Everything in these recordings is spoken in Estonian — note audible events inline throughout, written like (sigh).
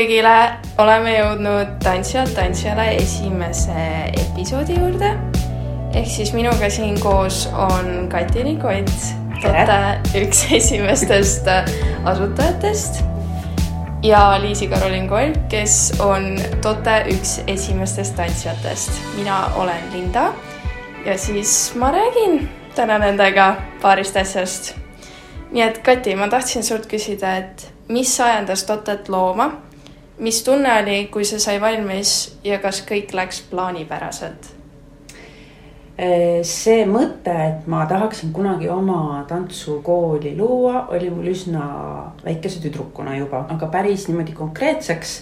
kõigile, oleme jõudnud Tantsijad tantsijale esimese episoodi juurde. ehk siis minuga siin koos on Kati Nikott, Tote üks esimestest asutajatest ja Liisi-Karolin Kolk, kes on Tote üks esimestest tantsijatest. mina olen Linda ja siis ma räägin täna nendega paarist asjast. nii et Kati, ma tahtsin sult küsida, et mis ajendas Totet looma? Mis tunne oli, kui see sai valmis ja kas kõik läks plaanipäraselt? see mõte, et ma tahaksin kunagi oma tantsukooli luua, oli mul üsna väikese tüdrukuna juba, aga päris niimoodi konkreetseks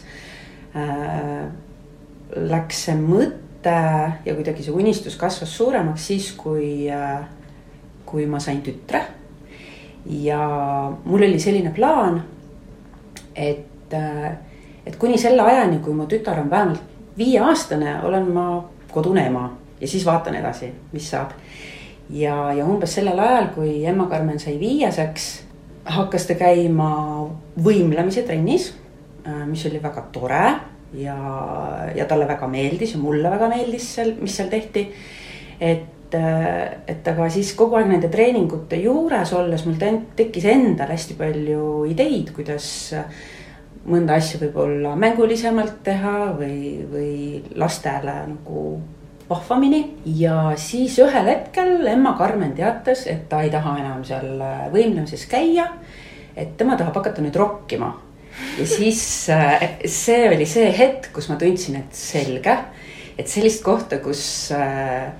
äh, läks see mõte ja kuidagi see unistus kasvas suuremaks siis, kui äh,, kui ma sain tütre. ja mul oli selline plaan, et et kuni selle ajani, kui mu tütar on vähemalt viieaastane, olen ma kodune ema ja siis vaatan edasi, mis saab. ja, ja umbes sellel ajal, kui emma Karmen sai viieseks, hakkas ta käima võimlemise trennis, äh, mis oli väga tore ja, ja talle väga meeldis ja mulle väga meeldis seal, mis seal tehti. et, äh, et aga siis kogu aeg nende treeningute juures olles mul tekkis endal hästi palju ideid, kuidas mõnda asja võib-olla mängulisemalt teha või, või lastele nagu vahvamini ja siis ühel hetkel emma Karmen teatas, et ta ei taha enam seal äh, võimlemises käia. et tema tahab hakata nüüd rokkima ja siis äh, see oli see hetk, kus ma tundsin, et selge, et sellist kohta, kus äh,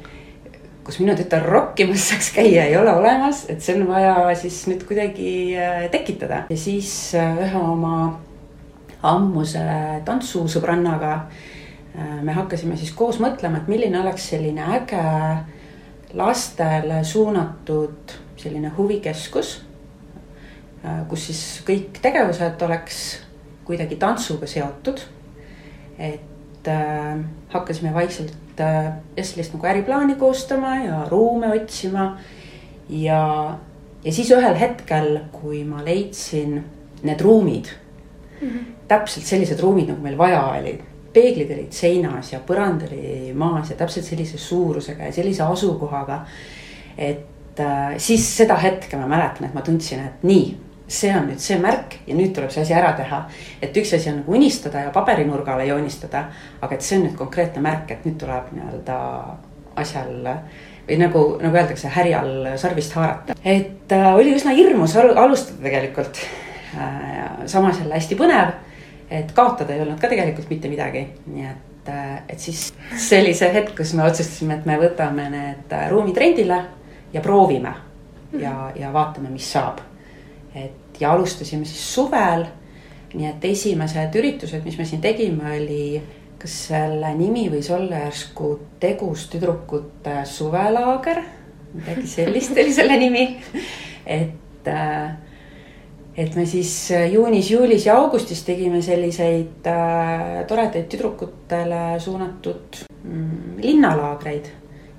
kus minu tütar rokkimas saaks käia, ei ole olemas, et see on vaja siis nüüd kuidagi tekitada ja siis ühe oma ammuse tantsusõbrannaga me hakkasime siis koos mõtlema, et milline oleks selline äge lastele suunatud selline huvikeskus. Kus siis kõik tegevused oleks kuidagi tantsuga seotud. et äh, hakkasime vaikselt äh, sellist nagu äriplaani koostama ja ruume otsima. ja, ja siis ühel hetkel, kui ma leidsin need ruumid mm, -hmm. Täpselt sellised ruumid, nagu meil vaja oli peeglid olid seinas ja põrand oli maas ja täpselt sellise suurusega ja sellise asukohaga. et äh, siis seda hetke ma mäletan, et ma tundsin, et nii, see on nüüd see märk ja nüüd tuleb see asi ära teha. et üks asi on nagu unistada ja paberinurgale joonistada, aga et see on nüüd konkreetne märk, et nüüd tuleb nii-öelda asjal või nagu, nagu öeldakse, härjal sarvist haarata. et äh, oli üsna hirmus alustada tegelikult äh,. samas jälle hästi põnev et kaotada ei olnud ka tegelikult mitte midagi, nii et, äh, et siis see oli see hetk, kus me otsustasime, et me võtame need äh, ruumid rendile ja proovime ja, ja vaatame, mis saab. et ja alustasime siis suvel. nii et esimesed üritused, mis me siin tegime, oli, kas selle nimi võis olla järsku Tegus tüdrukute suvelaager, midagi sellist oli selle nimi, et äh, et me siis äh, juunis, juulis ja augustis tegime selliseid äh, toredaid tüdrukutele suunatud mm, linnalaagreid.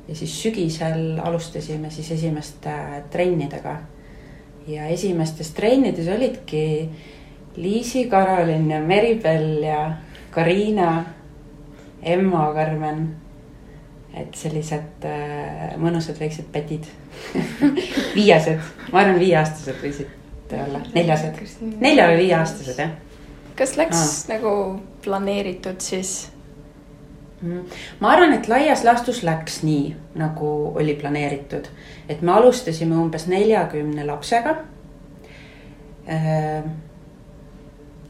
ja siis sügisel alustasime siis esimeste trennidega. ja esimestes trennides olidki Liisi, Karolin ja Meribel ja Karina, Emma, Karmen. et sellised äh, mõnusad väiksed pätid (laughs) viiesed, ma arvan, viieaastased võisid olla, neljased, nelja või viieaastased jah. kas läks Aa. nagu planeeritud siis? Mm. ma arvan, et laias laastus läks nii, nagu oli planeeritud, et me alustasime umbes neljakümne lapsega. Äh,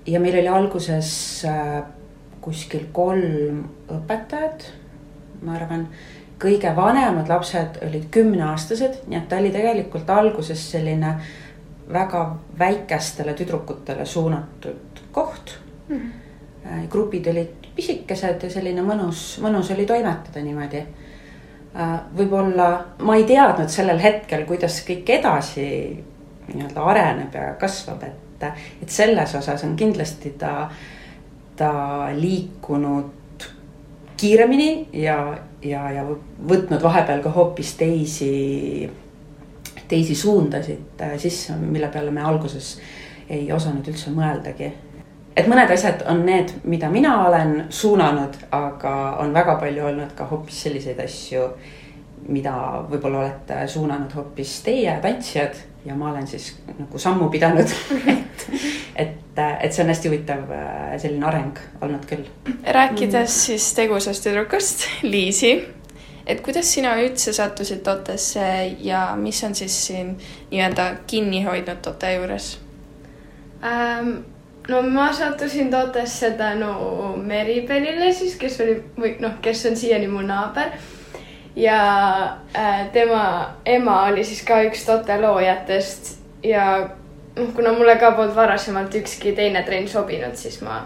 ja meil oli alguses äh, kuskil kolm õpetajat, ma arvan kõige vanemad lapsed olid kümneaastased, nii et ta oli tegelikult alguses selline väga väikestele tüdrukutele suunatud koht mm. -hmm. grupid olid pisikesed ja selline mõnus, mõnus oli toimetada niimoodi. Äh, võib-olla ma ei teadnud sellel hetkel, kuidas kõik edasi nii-öelda areneb ja kasvab, et, et selles osas on kindlasti ta, ta liikunud kiiremini ja, ja, ja võtnud vahepeal ka hoopis teisi teisi suundasid äh, sisse, mille peale me alguses ei osanud üldse mõeldagi. et mõned asjad on need, mida mina olen suunanud, aga on väga palju olnud ka hoopis selliseid asju, mida võib-olla olete suunanud hoopis teie, tantsijad ja ma olen siis nagu sammu pidanud (laughs) et, et, et see on hästi huvitav äh, selline areng olnud küll. rääkides mm. siis tegusast tüdrukust, Liisi, et kuidas sina üldse sattusid Totesse ja mis on siis siin nii-öelda kinni hoidnud Tote juures ähm,? no ma sattusin Totesse tänu Meribelile siis, kes oli või noh, kes on siiani mu naaber ja äh, tema ema oli siis ka üks Tote loojatest ja noh, kuna mulle ka polnud varasemalt ükski teine trenn sobinud, siis ma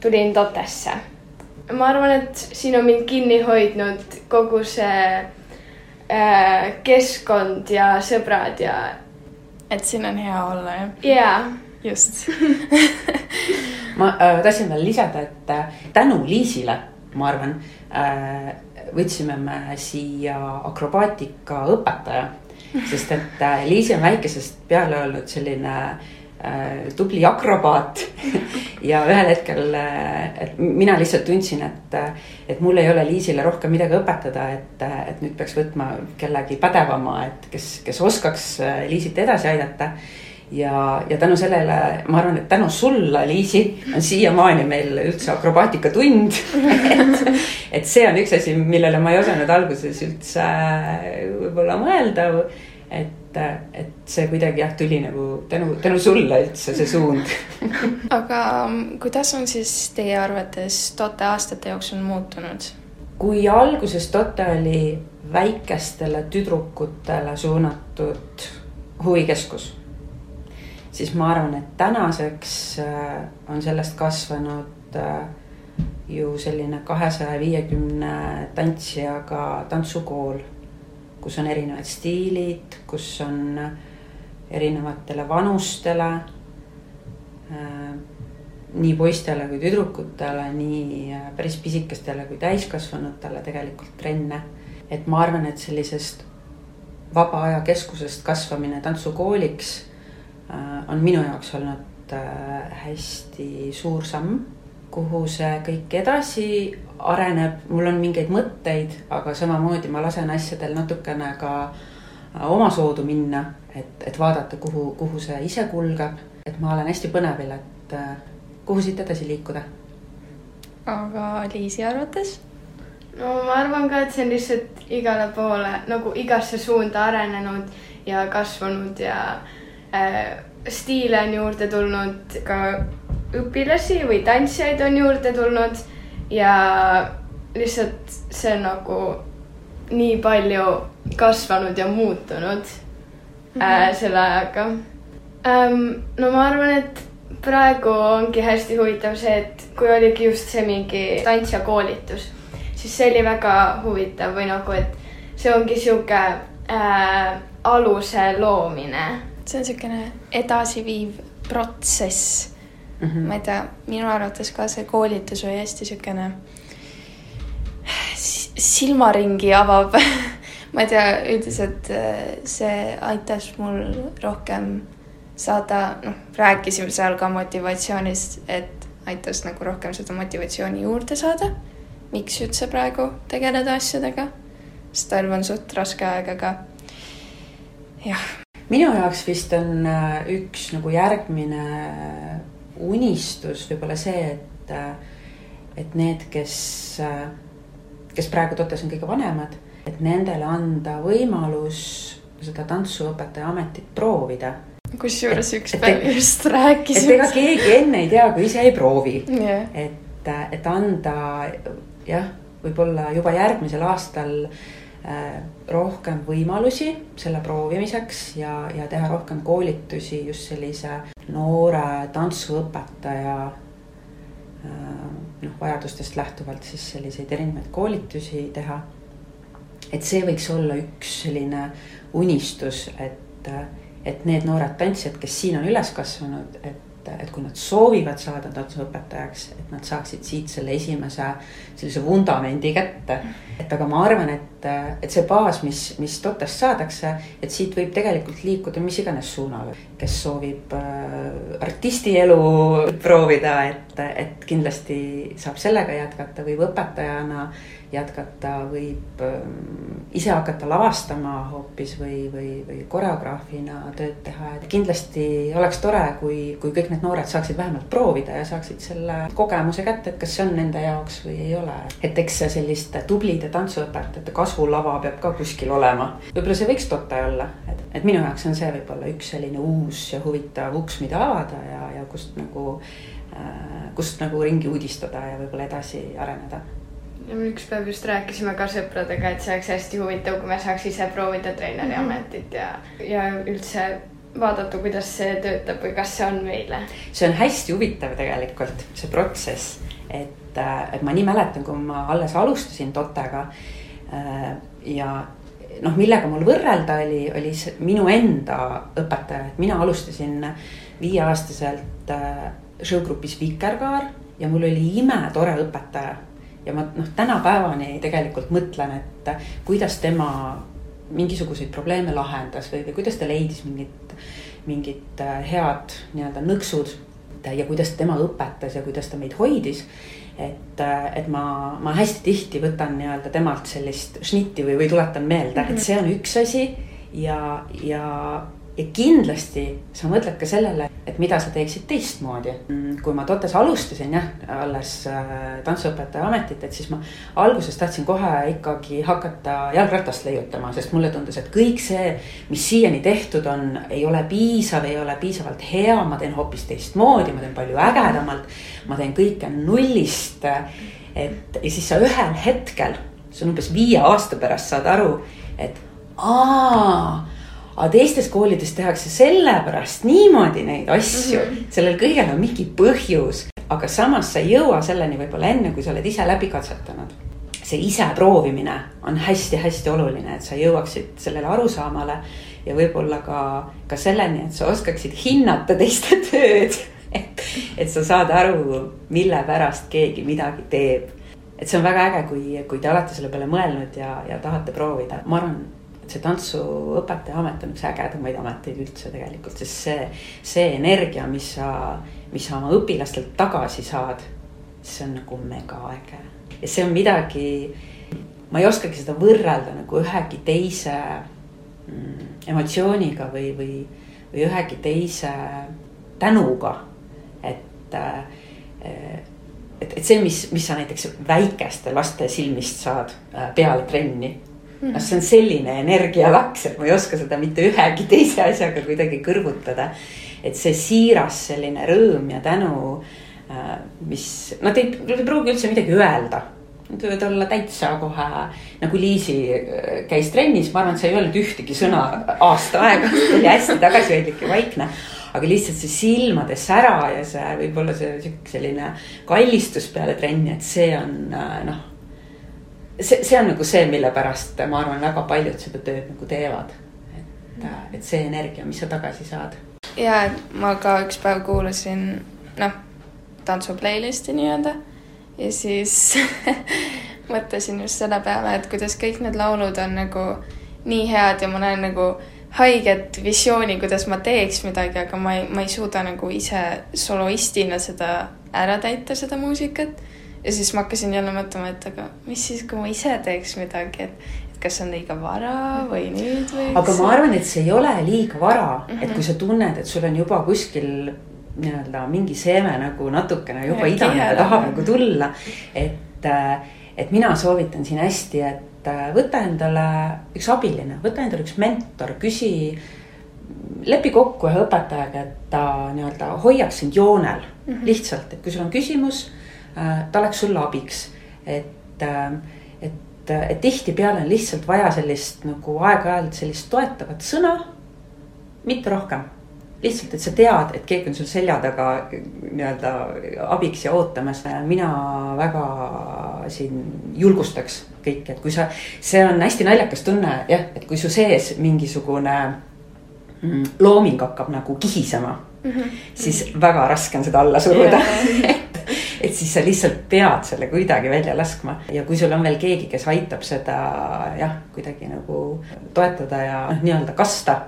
tulin Totesse. Ma arvan, et siin on mind kinni hoidnud kogu see äh, keskkond ja sõbrad ja. et siin on hea olla, jah? jaa. just (laughs) ma äh, tahtsin veel lisada, et äh, tänu Liisile, ma arvan äh,, võtsime me siia akrobaatika õpetaja. sest et äh, Liisi on väikesest peale olnud selline äh, tubli akrobaat. (laughs) Ja ühel hetkel, äh, mina lihtsalt tundsin, et, äh, et mul ei ole Liisile rohkem midagi õpetada, et, et nüüd peaks võtma kellegi pädevama, et kes, kes oskaks Liisit edasi aidata. Ja, ja tänu sellele, ma arvan, et tänu sulle, Liisi, on siiamaani meil üldse akrobaatikatund (laughs) et, et see on üks asi, millele ma ei osanud alguses üldse äh, võib-olla mõelda. et, et see kuidagi jah, tuli nagu tänu, tänu sulle üldse see suund (laughs) aga mm, kuidas on siis teie arvates Tote aastate jooksul muutunud? kui alguses Tote oli väikestele tüdrukutele suunatud huvikeskus siis ma arvan, et tänaseks äh, on sellest kasvanud äh, ju selline kahesaja viiekümne tantsijaga tantsukool, kus on erinevad stiilid, kus on erinevatele vanustele, äh, nii poistele kui tüdrukutele, nii päris pisikestele kui täiskasvanutele tegelikult trenne. et ma arvan, et sellisest vaba aja keskusest kasvamine tantsukooliks Äh, on minu jaoks olnud äh, hästi suur samm, kuhu see kõik edasi areneb, mul on mingeid mõtteid, aga samamoodi ma lasen asjadel natukene ka äh, omasoodu minna, et, et vaadata, kuhu, kuhu see ise kulgeb. et ma olen hästi põnevil, et kuhu siit edasi liikuda. aga Liisi arvates? no ma arvan ka, et see on lihtsalt igale poole nagu igasse suunda arenenud ja kasvanud ja Äh, stiile on juurde tulnud, ka õpilasi või tantsijaid on juurde tulnud ja lihtsalt see nagu nii palju kasvanud ja muutunud mm -hmm. äh, selle ajaga ähm,. no ma arvan, et praegu ongi hästi huvitav see, et kui oligi just see mingi tantsijakoolitus, siis see oli väga huvitav või nagu, et see ongi sihuke äh, aluse loomine see on niisugune edasiviiv protsess mm. -hmm. ma ei tea, minu arvates ka see koolitus oli hästi niisugune silmaringi avav (laughs) ma ei tea, üldiselt äh, see aitas mul rohkem saada, noh, rääkisime seal ka motivatsioonist, et aitas nagu rohkem seda motivatsiooni juurde saada. miks üldse praegu tegeleda asjadega? sest talv on suht raske aeg, aga jah minu jaoks vist on äh, üks nagu järgmine unistus võib-olla see, et, äh, et need, kes, äh, kes praegu Totes on kõige vanemad, et nendele anda võimalus seda tantsuõpetaja ametit proovida kusjuures üks päev just rääkisime. et ega keegi enne ei tea, kui ise ei proovi yeah.. et, et anda jah, võib-olla juba järgmisel aastal äh, Äh, rohkem võimalusi selle proovimiseks ja, ja teha rohkem koolitusi just sellise noore tantsuõpetaja äh, noh, vajadustest lähtuvalt siis selliseid erinevaid koolitusi teha. et see võiks olla üks selline unistus, et, et need noored tantsijad, kes siin on üles kasvanud, et et, et kui nad soovivad saada tantsuõpetajaks, et nad saaksid siit selle esimese sellise vundamendi kätte. et aga ma arvan, et, et see baas, mis, mis TOTE-st saadakse, et siit võib tegelikult liikuda mis iganes suunal. kes soovib äh, artisti elu proovida, et, et kindlasti saab sellega jätkata, võib õpetajana jätkata, võib ähm, ise hakata lavastama hoopis või, või, või koreograafina tööd teha, et kindlasti oleks tore, kui, kui kõik need noored saaksid vähemalt proovida ja saaksid selle kogemuse kätte, et kas see on nende jaoks või ei ole. et eks see selliste tublide tantsuõpetajate kasvulava peab ka kuskil olema. võib-olla see võiks tote olla, et, et minu jaoks on see võib-olla üks selline uus ja huvitav uks, mida avada ja, ja kust nagu äh, kust nagu ringi uudistada ja võib-olla edasi areneda ja me üks päev just rääkisime ka sõpradega, et see oleks hästi huvitav, kui me saaks ise proovida treeneri -hmm. ametit ja, ja üldse vaadata, kuidas see töötab või kas see on meile. see on hästi huvitav tegelikult, see protsess, et, äh, et ma nii mäletan, kui ma alles alustasin Totega äh, ja noh, millega mul võrrelda oli, oli minu enda õpetaja, et mina alustasin viieaastaselt äh, showgrupis Vikerkaar ja mul oli imetore õpetaja ja ma noh, tänapäevani tegelikult mõtlen, et kuidas tema mingisuguseid probleeme lahendas või, või kuidas ta leidis mingit, mingit äh, head nii-öelda nõksud. ja kuidas tema õpetas ja kuidas ta meid hoidis. et, äh, et ma, ma hästi tihti võtan nii-öelda temalt sellist šnitti või, või tuletan meelde mm, -hmm. et see on üks asi ja, ja ja kindlasti sa mõtled ka sellele, et mida sa teeksid teistmoodi. Mm, kui ma Totes alustasin jah, alles äh, tantsuõpetaja ametit, et siis ma alguses tahtsin kohe ikkagi hakata jalgratast leiutama, sest mulle tundus, et kõik see, mis siiani tehtud on, ei ole piisav, ei ole piisavalt hea, ma teen hoopis teistmoodi, ma teen palju ägedamalt. ma teen kõike nullist. et ja siis sa ühel hetkel, see on umbes viie aasta pärast saad aru, et aa aga teistes koolides tehakse sellepärast niimoodi neid asju mm, -hmm. sellel kõigel on mingi põhjus, aga samas sa ei jõua selleni võib-olla enne, kui sa oled ise läbi katsetanud. see ise proovimine on hästi-hästi oluline, et sa jõuaksid sellele arusaamale ja võib-olla ka, ka selleni, et sa oskaksid hinnata teiste (laughs) tööd. et, et sa saad aru, mille pärast keegi midagi teeb. et see on väga äge, kui, kui te olete selle peale mõelnud ja, ja tahate proovida, ma arvan see tantsuõpetaja amet on üks ägedamaid ameteid üldse tegelikult, sest see, see energia, mis sa, mis sa oma õpilastelt tagasi saad, see on nagu mega äge. ja see on midagi, ma ei oskagi seda võrrelda nagu ühegi teise mm, emotsiooniga või, või, või ühegi teise tänuga. et, äh, et, et see, mis, mis sa näiteks väikeste laste silmist saad äh, peale trenni noh, see on selline energialaks, et ma ei oska seda mitte ühegi teise asjaga kuidagi kõrvutada. et see siiras selline rõõm ja tänu, äh, mis, nad ei, nad ei pruugi üldse midagi öelda. Nad võivad olla täitsa kohe nagu Liisi äh, käis trennis, ma arvan, et sa ei öelnud ühtegi sõna aasta aega, oli hästi tagasihoidlik ja vaikne aga lihtsalt see silmade sära ja see võib-olla see selline kallistus peale trenni, et see on äh, noh see, see on nagu see, mille pärast ma arvan, väga paljud seda tööd nagu teevad. et, et see energia, mis sa tagasi saad. ja, et ma ka üks päev kuulasin, noh, tantsu playlist'i nii-öelda ja siis (laughs) mõtlesin just selle peale, et kuidas kõik need laulud on nagu nii head ja ma näen nagu haiget visiooni, kuidas ma teeks midagi, aga ma ei, ma ei suuda nagu ise soloistina seda ära täita, seda muusikat ja siis ma hakkasin jälle mõtlema, et aga mis siis, kui ma ise teeks midagi, et, et kas on liiga vara või nüüd või. aga ma arvan, et see ei ole liiga vara mm, -hmm. et kui sa tunned, et sul on juba kuskil nii-öelda mingi seeme nagu natukene juba idaneb ja tahab nagu tulla. et, äh, et mina soovitan siin hästi, et äh, võta endale üks abiline, võta endale üks mentor, küsi lepi kokku ühe õpetajaga, et ta nii-öelda hoiaks sind joonel mm -hmm. lihtsalt, et kui sul on küsimus ta oleks sulle abiks. et, äh, et, et tihtipeale on lihtsalt vaja sellist nagu aeg-ajalt sellist toetavat sõna, mitte rohkem lihtsalt, et sa tead, et keegi on sul selja taga nii-öelda abiks ja ootamas. mina väga siin julgustaks kõiki, et kui sa, see on hästi naljakas tunne jah, et kui su sees mingisugune mm, looming hakkab nagu kihisema mm, -hmm. siis väga raske on seda alla suruda et, (laughs) et siis sa lihtsalt pead selle kuidagi välja laskma ja kui sul on veel keegi, kes aitab seda jah, kuidagi nagu toetada ja noh, nii-öelda kasta.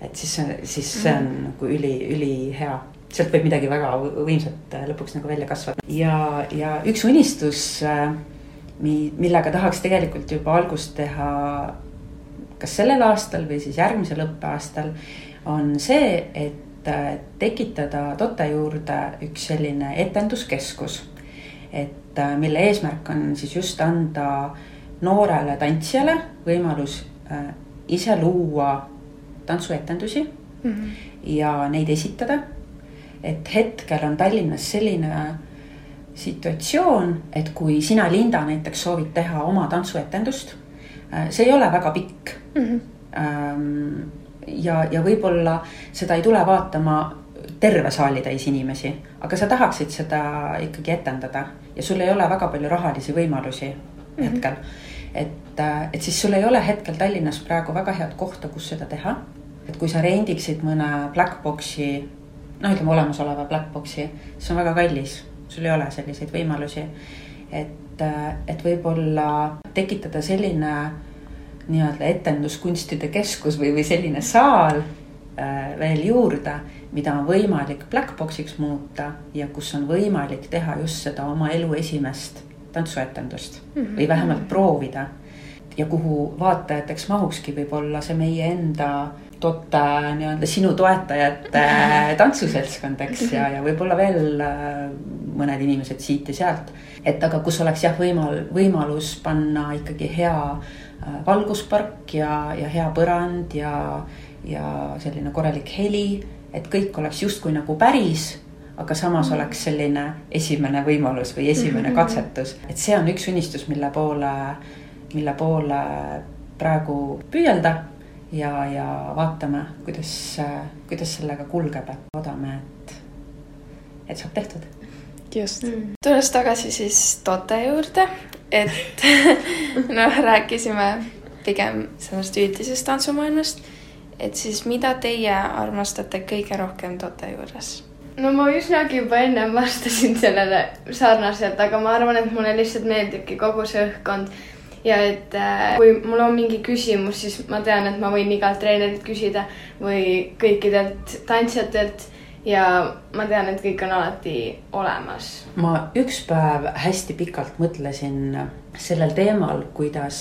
et siis, siis see on mhm. nagu üli, ülihea sealt võib midagi väga võimsat lõpuks nagu välja kasvada ja, ja üks unistus äh, mi-, millega tahaks tegelikult juba algust teha kas sellel aastal või siis järgmisel õppeaastal, on see, et äh, tekitada Tote juurde üks selline etenduskeskus. et äh, mille eesmärk on siis just anda noorele tantsijale võimalus äh, ise luua tantsuetendusi mm -hmm. ja neid esitada. et hetkel on Tallinnas selline situatsioon, et kui sina, Linda, näiteks soovid teha oma tantsuetendust, äh, see ei ole väga pikk mm. -hmm. Ja, ja võib-olla seda ei tule vaatama terve saalitäis inimesi, aga sa tahaksid seda ikkagi etendada ja sul ei ole väga palju rahalisi võimalusi mm -hmm. hetkel. et, äh, et siis sul ei ole hetkel Tallinnas praegu väga head kohta, kus seda teha. et kui sa rendiksid mõne black box'i, noh, ütleme olemasoleva black box'i, see on väga kallis sul ei ole selliseid võimalusi. et, et võib-olla tekitada selline nii-öelda etenduskunstide keskus või, või selline saal äh, veel juurde, mida on võimalik black box'iks muuta ja kus on võimalik teha just seda oma elu esimest tantsuetendust mm -hmm. või vähemalt proovida. ja kuhu vaatajateks mahukski võib-olla see meie enda toota nii-öelda sinu toetajate (laughs) tantsuseltskond, eks, ja, ja võib-olla veel äh, mõned inimesed siit ja sealt. et aga kus oleks jah, võimal-, võimalus panna ikkagi hea valguspark ja, ja hea põrand ja, ja selline korralik heli, et kõik oleks justkui nagu päris aga samas oleks selline esimene võimalus või esimene mhm. katsetus, et see on üks unistus, mille poole, mille poole praegu püüelda ja, ja vaatame, kuidas, kuidas sellega kulgeb, et loodame, et, et saab tehtud. just mm., tulles tagasi siis toote juurde, et (laughs) noh, rääkisime pigem sellest üldisest tantsumaailmast. et siis, mida teie armastate kõige rohkem toote juures? no ma üsnagi juba ennem vastasin sellele sarnaselt, aga ma arvan, et mulle lihtsalt meeldibki kogu see õhkkond ja et äh, kui mul on mingi küsimus, siis ma tean, et ma võin igalt treenerilt küsida või kõikidelt tantsijatelt ja ma tean, et kõik on alati olemas. ma üks päev hästi pikalt mõtlesin sellel teemal, kuidas,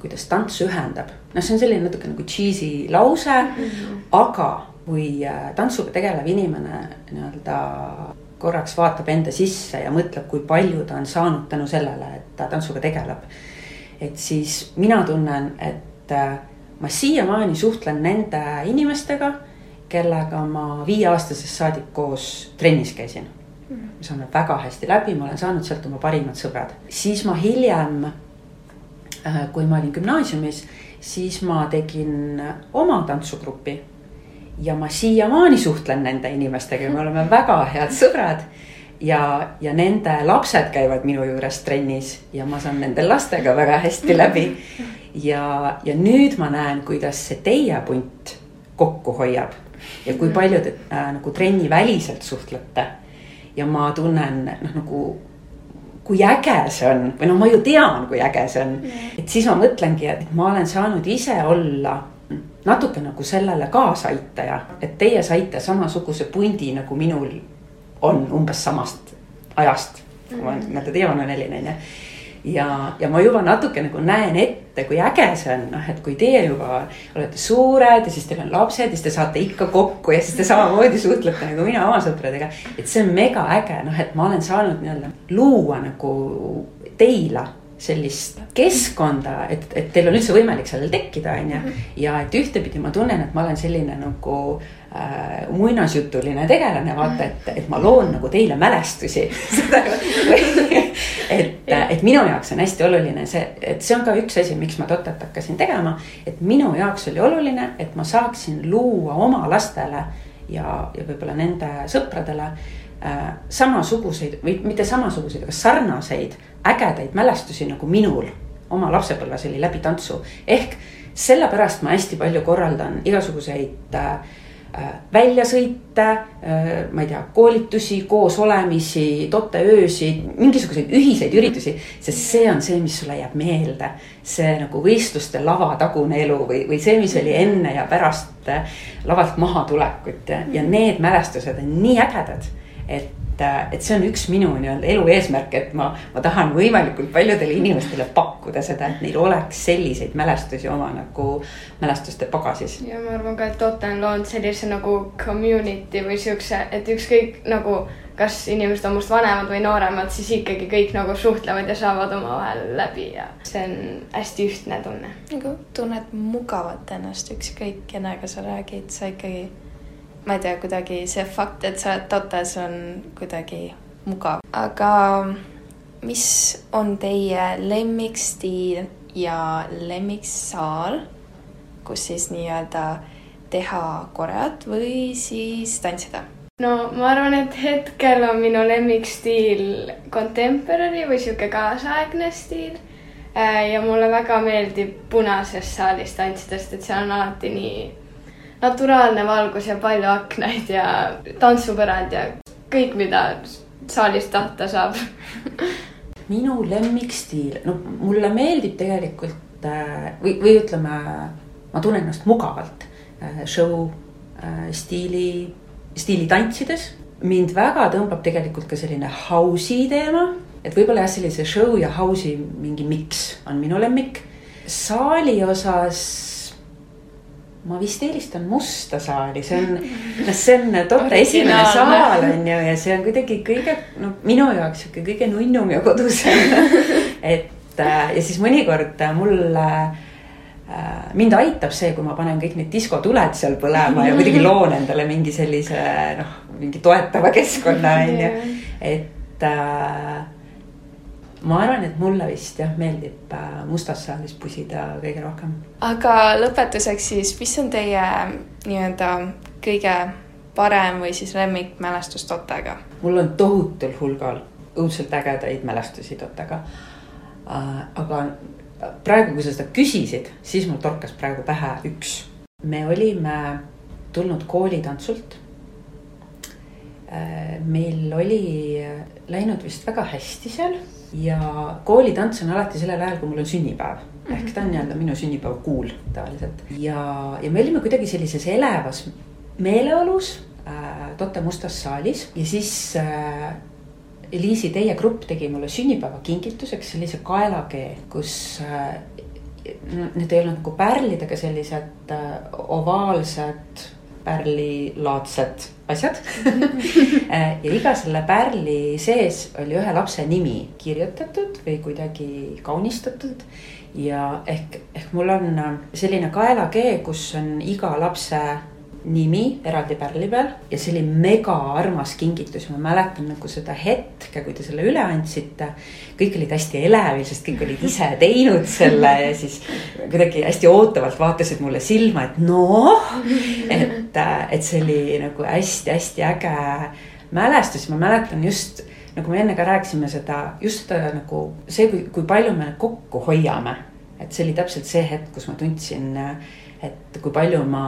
kuidas tants ühendab. noh, see on selline natuke nagu cheesy lause mm, -hmm. aga kui äh, tantsuga tegelev inimene nii-öelda korraks vaatab enda sisse ja mõtleb, kui palju ta on saanud tänu sellele, et ta tantsuga tegeleb et siis mina tunnen, et äh, ma siiamaani suhtlen nende inimestega, kellega ma viieaastasest saadik koos trennis käisin. me saame väga hästi läbi, ma olen saanud sealt oma parimad sõbrad, siis ma hiljem, äh, kui ma olin gümnaasiumis, siis ma tegin oma tantsugrupi ja ma siiamaani suhtlen nende inimestega, me oleme (laughs) väga head sõbrad ja, ja nende lapsed käivad minu juures trennis ja ma saan nende lastega väga hästi läbi. (laughs) ja, ja nüüd ma näen, kuidas see teie punt kokku hoiab ja kui palju te äh, nagu trenniväliselt suhtlete. ja ma tunnen noh, nagu kui äge see on või noh, ma ju tean, kui äge see on. et siis ma mõtlengi, et ma olen saanud ise olla natuke nagu sellele kaasaaitaja, et teie saite samasuguse pundi nagu minul on umbes samast ajast, kui ma mhm. nii-öelda diagonal olin, onju ja, ja ma juba natuke nagu näen ette, kui äge see on, noh, et kui teie juba olete suured ja siis teil on lapsed ja siis te saate ikka kokku ja siis te samamoodi suhtlete nagu mina oma sõpradega. et see on mega äge, noh, et ma olen saanud nii-öelda luua nagu teile sellist keskkonda, et, et teil on üldse võimalik sellel tekkida, onju. Mhm. ja et ühtepidi ma tunnen, et ma olen selline nagu äh, muinasjutuline tegelane, vaata, et, et ma loon nagu teile mälestusi (laughs) et, et minu jaoks on hästi oluline see, et see on ka üks asi, miks ma Totet hakkasin tegema. et minu jaoks oli oluline, et ma saaksin luua oma lastele ja, ja võib-olla nende sõpradele äh, samasuguseid või mitte samasuguseid, aga sarnaseid ägedaid mälestusi nagu minul oma lapsepõlves oli läbi tantsu. ehk sellepärast ma hästi palju korraldan igasuguseid äh, väljasõite, ma ei tea, koolitusi, koosolemisi, toteöösid, mingisuguseid ühiseid üritusi, sest see on see, mis sulle jääb meelde. see nagu võistluste lavatagune elu või, või see, mis oli enne ja pärast lavalt mahatulekut ja, ja need mälestused on nii ägedad, et et, et see on üks minu nii-öelda elu eesmärk, et ma, ma tahan võimalikult paljudele inimestele pakkuda seda, et neil oleks selliseid mälestusi oma nagu mälestuste pagasis. ja ma arvan ka, et Tote on loonud sellise nagu community või siukse, et ükskõik nagu kas inimesed on must vanemad või nooremad, siis ikkagi kõik nagu suhtlevad ja saavad omavahel läbi ja see on hästi ühtne tunne. nagu tunned mugavalt ennast, ükskõik kellega sa räägid, sa ikkagi ma ei tea, kuidagi see fakt, et sa oled totes, on kuidagi mugav. aga mis on teie lemmikstiil ja lemmiksaal, kus siis nii-öelda teha koreat või siis tantsida? no ma arvan, et hetkel on minu lemmikstiil contemporary või sihuke kaasaegne stiil. Äh, ja mulle väga meeldib punases saalis tantsida, sest et seal on alati nii naturaalne valgus ja palju aknaid ja tantsupõrand ja kõik, mida saalis tahta saab (laughs) minu lemmikstiil, no mulle meeldib tegelikult äh, või, või ütleme, ma tunnen ennast mugavalt äh, show äh, stiili, stiili tantsides. mind väga tõmbab tegelikult ka selline house'i teema, et võib-olla jah, sellise show ja house'i mingi miks on minu lemmik. saali osas ma vist eelistan musta saali, see on, noh, see on Tote esimene saal on ju ja see on kuidagi kõige, no minu jaoks sihuke kõige nunnum ja kodusem. (laughs) Et äh, ja siis mõnikord mulle äh, mind aitab see, kui ma panen kõik need diskotuled seal põlema ja kuidagi (laughs) loon endale mingi sellise noh, mingi toetava keskkonna on ju, et äh, ma arvan, et mulle vist jah, meeldib äh, mustas saalis pusida kõige rohkem. aga lõpetuseks siis, mis on teie nii-öelda kõige parem või siis lemmikmälestus Tottega? mul on tohutul hulgal õudselt ägedaid mälestusi Tottega. Äh, aga praegu, kui sa seda küsisid, siis mul torkas praegu pähe üks. me olime tulnud koolitantsult. Äh, meil oli läinud vist väga hästi seal ja koolitants on alati sellel ajal, kui mul on sünnipäev mm. -hmm. ehk ta on nii-öelda minu sünnipäeva kuul tavaliselt ja, ja me olime kuidagi sellises elevas meeleolus äh, Tote mustas saalis ja siis äh, Eliisi, teie grupp tegi mulle sünnipäevakingituseks sellise kaelakee, kus äh, need ei olnud nagu pärlidega sellised äh, ovaalsed pärlilaadsed asjad (laughs) ja iga selle pärli sees oli ühe lapse nimi kirjutatud või kuidagi kaunistatud. ja ehk, ehk mul on selline kaelakee, kus on iga lapse nimi eraldi pärli peal ja see oli mega armas kingitus, ma mäletan nagu seda hetke, kui te selle üle andsite. kõik olid hästi elevil, sest kõik olid ise teinud selle ja siis kuidagi hästi ootavalt vaatasid mulle silma, et noh. et, et see oli nagu hästi-hästi äge mälestus, ma mäletan just nagu me enne ka rääkisime seda, just seda nagu see, kui, kui palju me kokku hoiame. et see oli täpselt see hetk, kus ma tundsin, et kui palju ma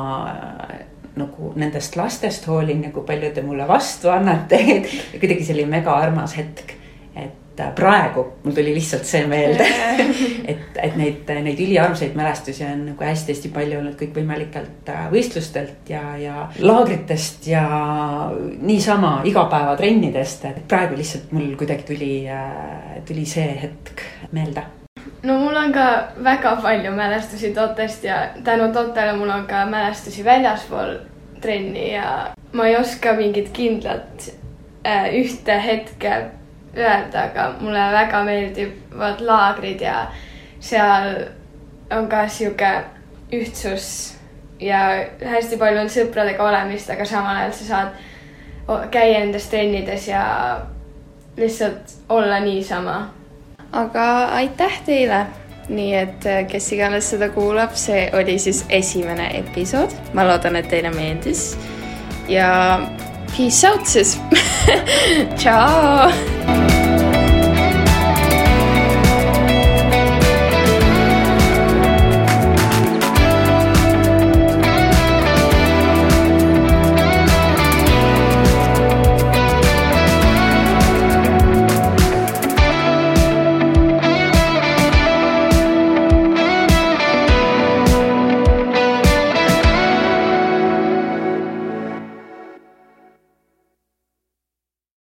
nagu nendest lastest hoolin ja kui palju te mulle vastu annate ja kuidagi see oli mega armas hetk. et äh, praegu mul tuli lihtsalt see meelde (laughs) et, et neid, neid üliarmsaid mälestusi on nagu hästi-hästi palju olnud kõikvõimalikelt äh, võistlustelt ja, ja laagritest ja niisama igapäevatrennidest, et praegu lihtsalt mul kuidagi tuli, äh, tuli see hetk meelde no mul on ka väga palju mälestusi Totest ja tänu Totele mul on ka mälestusi väljaspool trenni ja ma ei oska mingit kindlat äh, ühte hetke öelda, aga mulle väga meeldivad laagrid ja seal on ka sihuke ühtsus ja hästi palju on sõpradega olemist, aga samal ajal sa saad käia nendes trennides ja lihtsalt olla niisama aga aitäh teile! Nii et äh, kes iganes seda kuulab, see oli siis esimene episood, ma loodan, et teile meeldis. ja peace out siis! (laughs) Tšau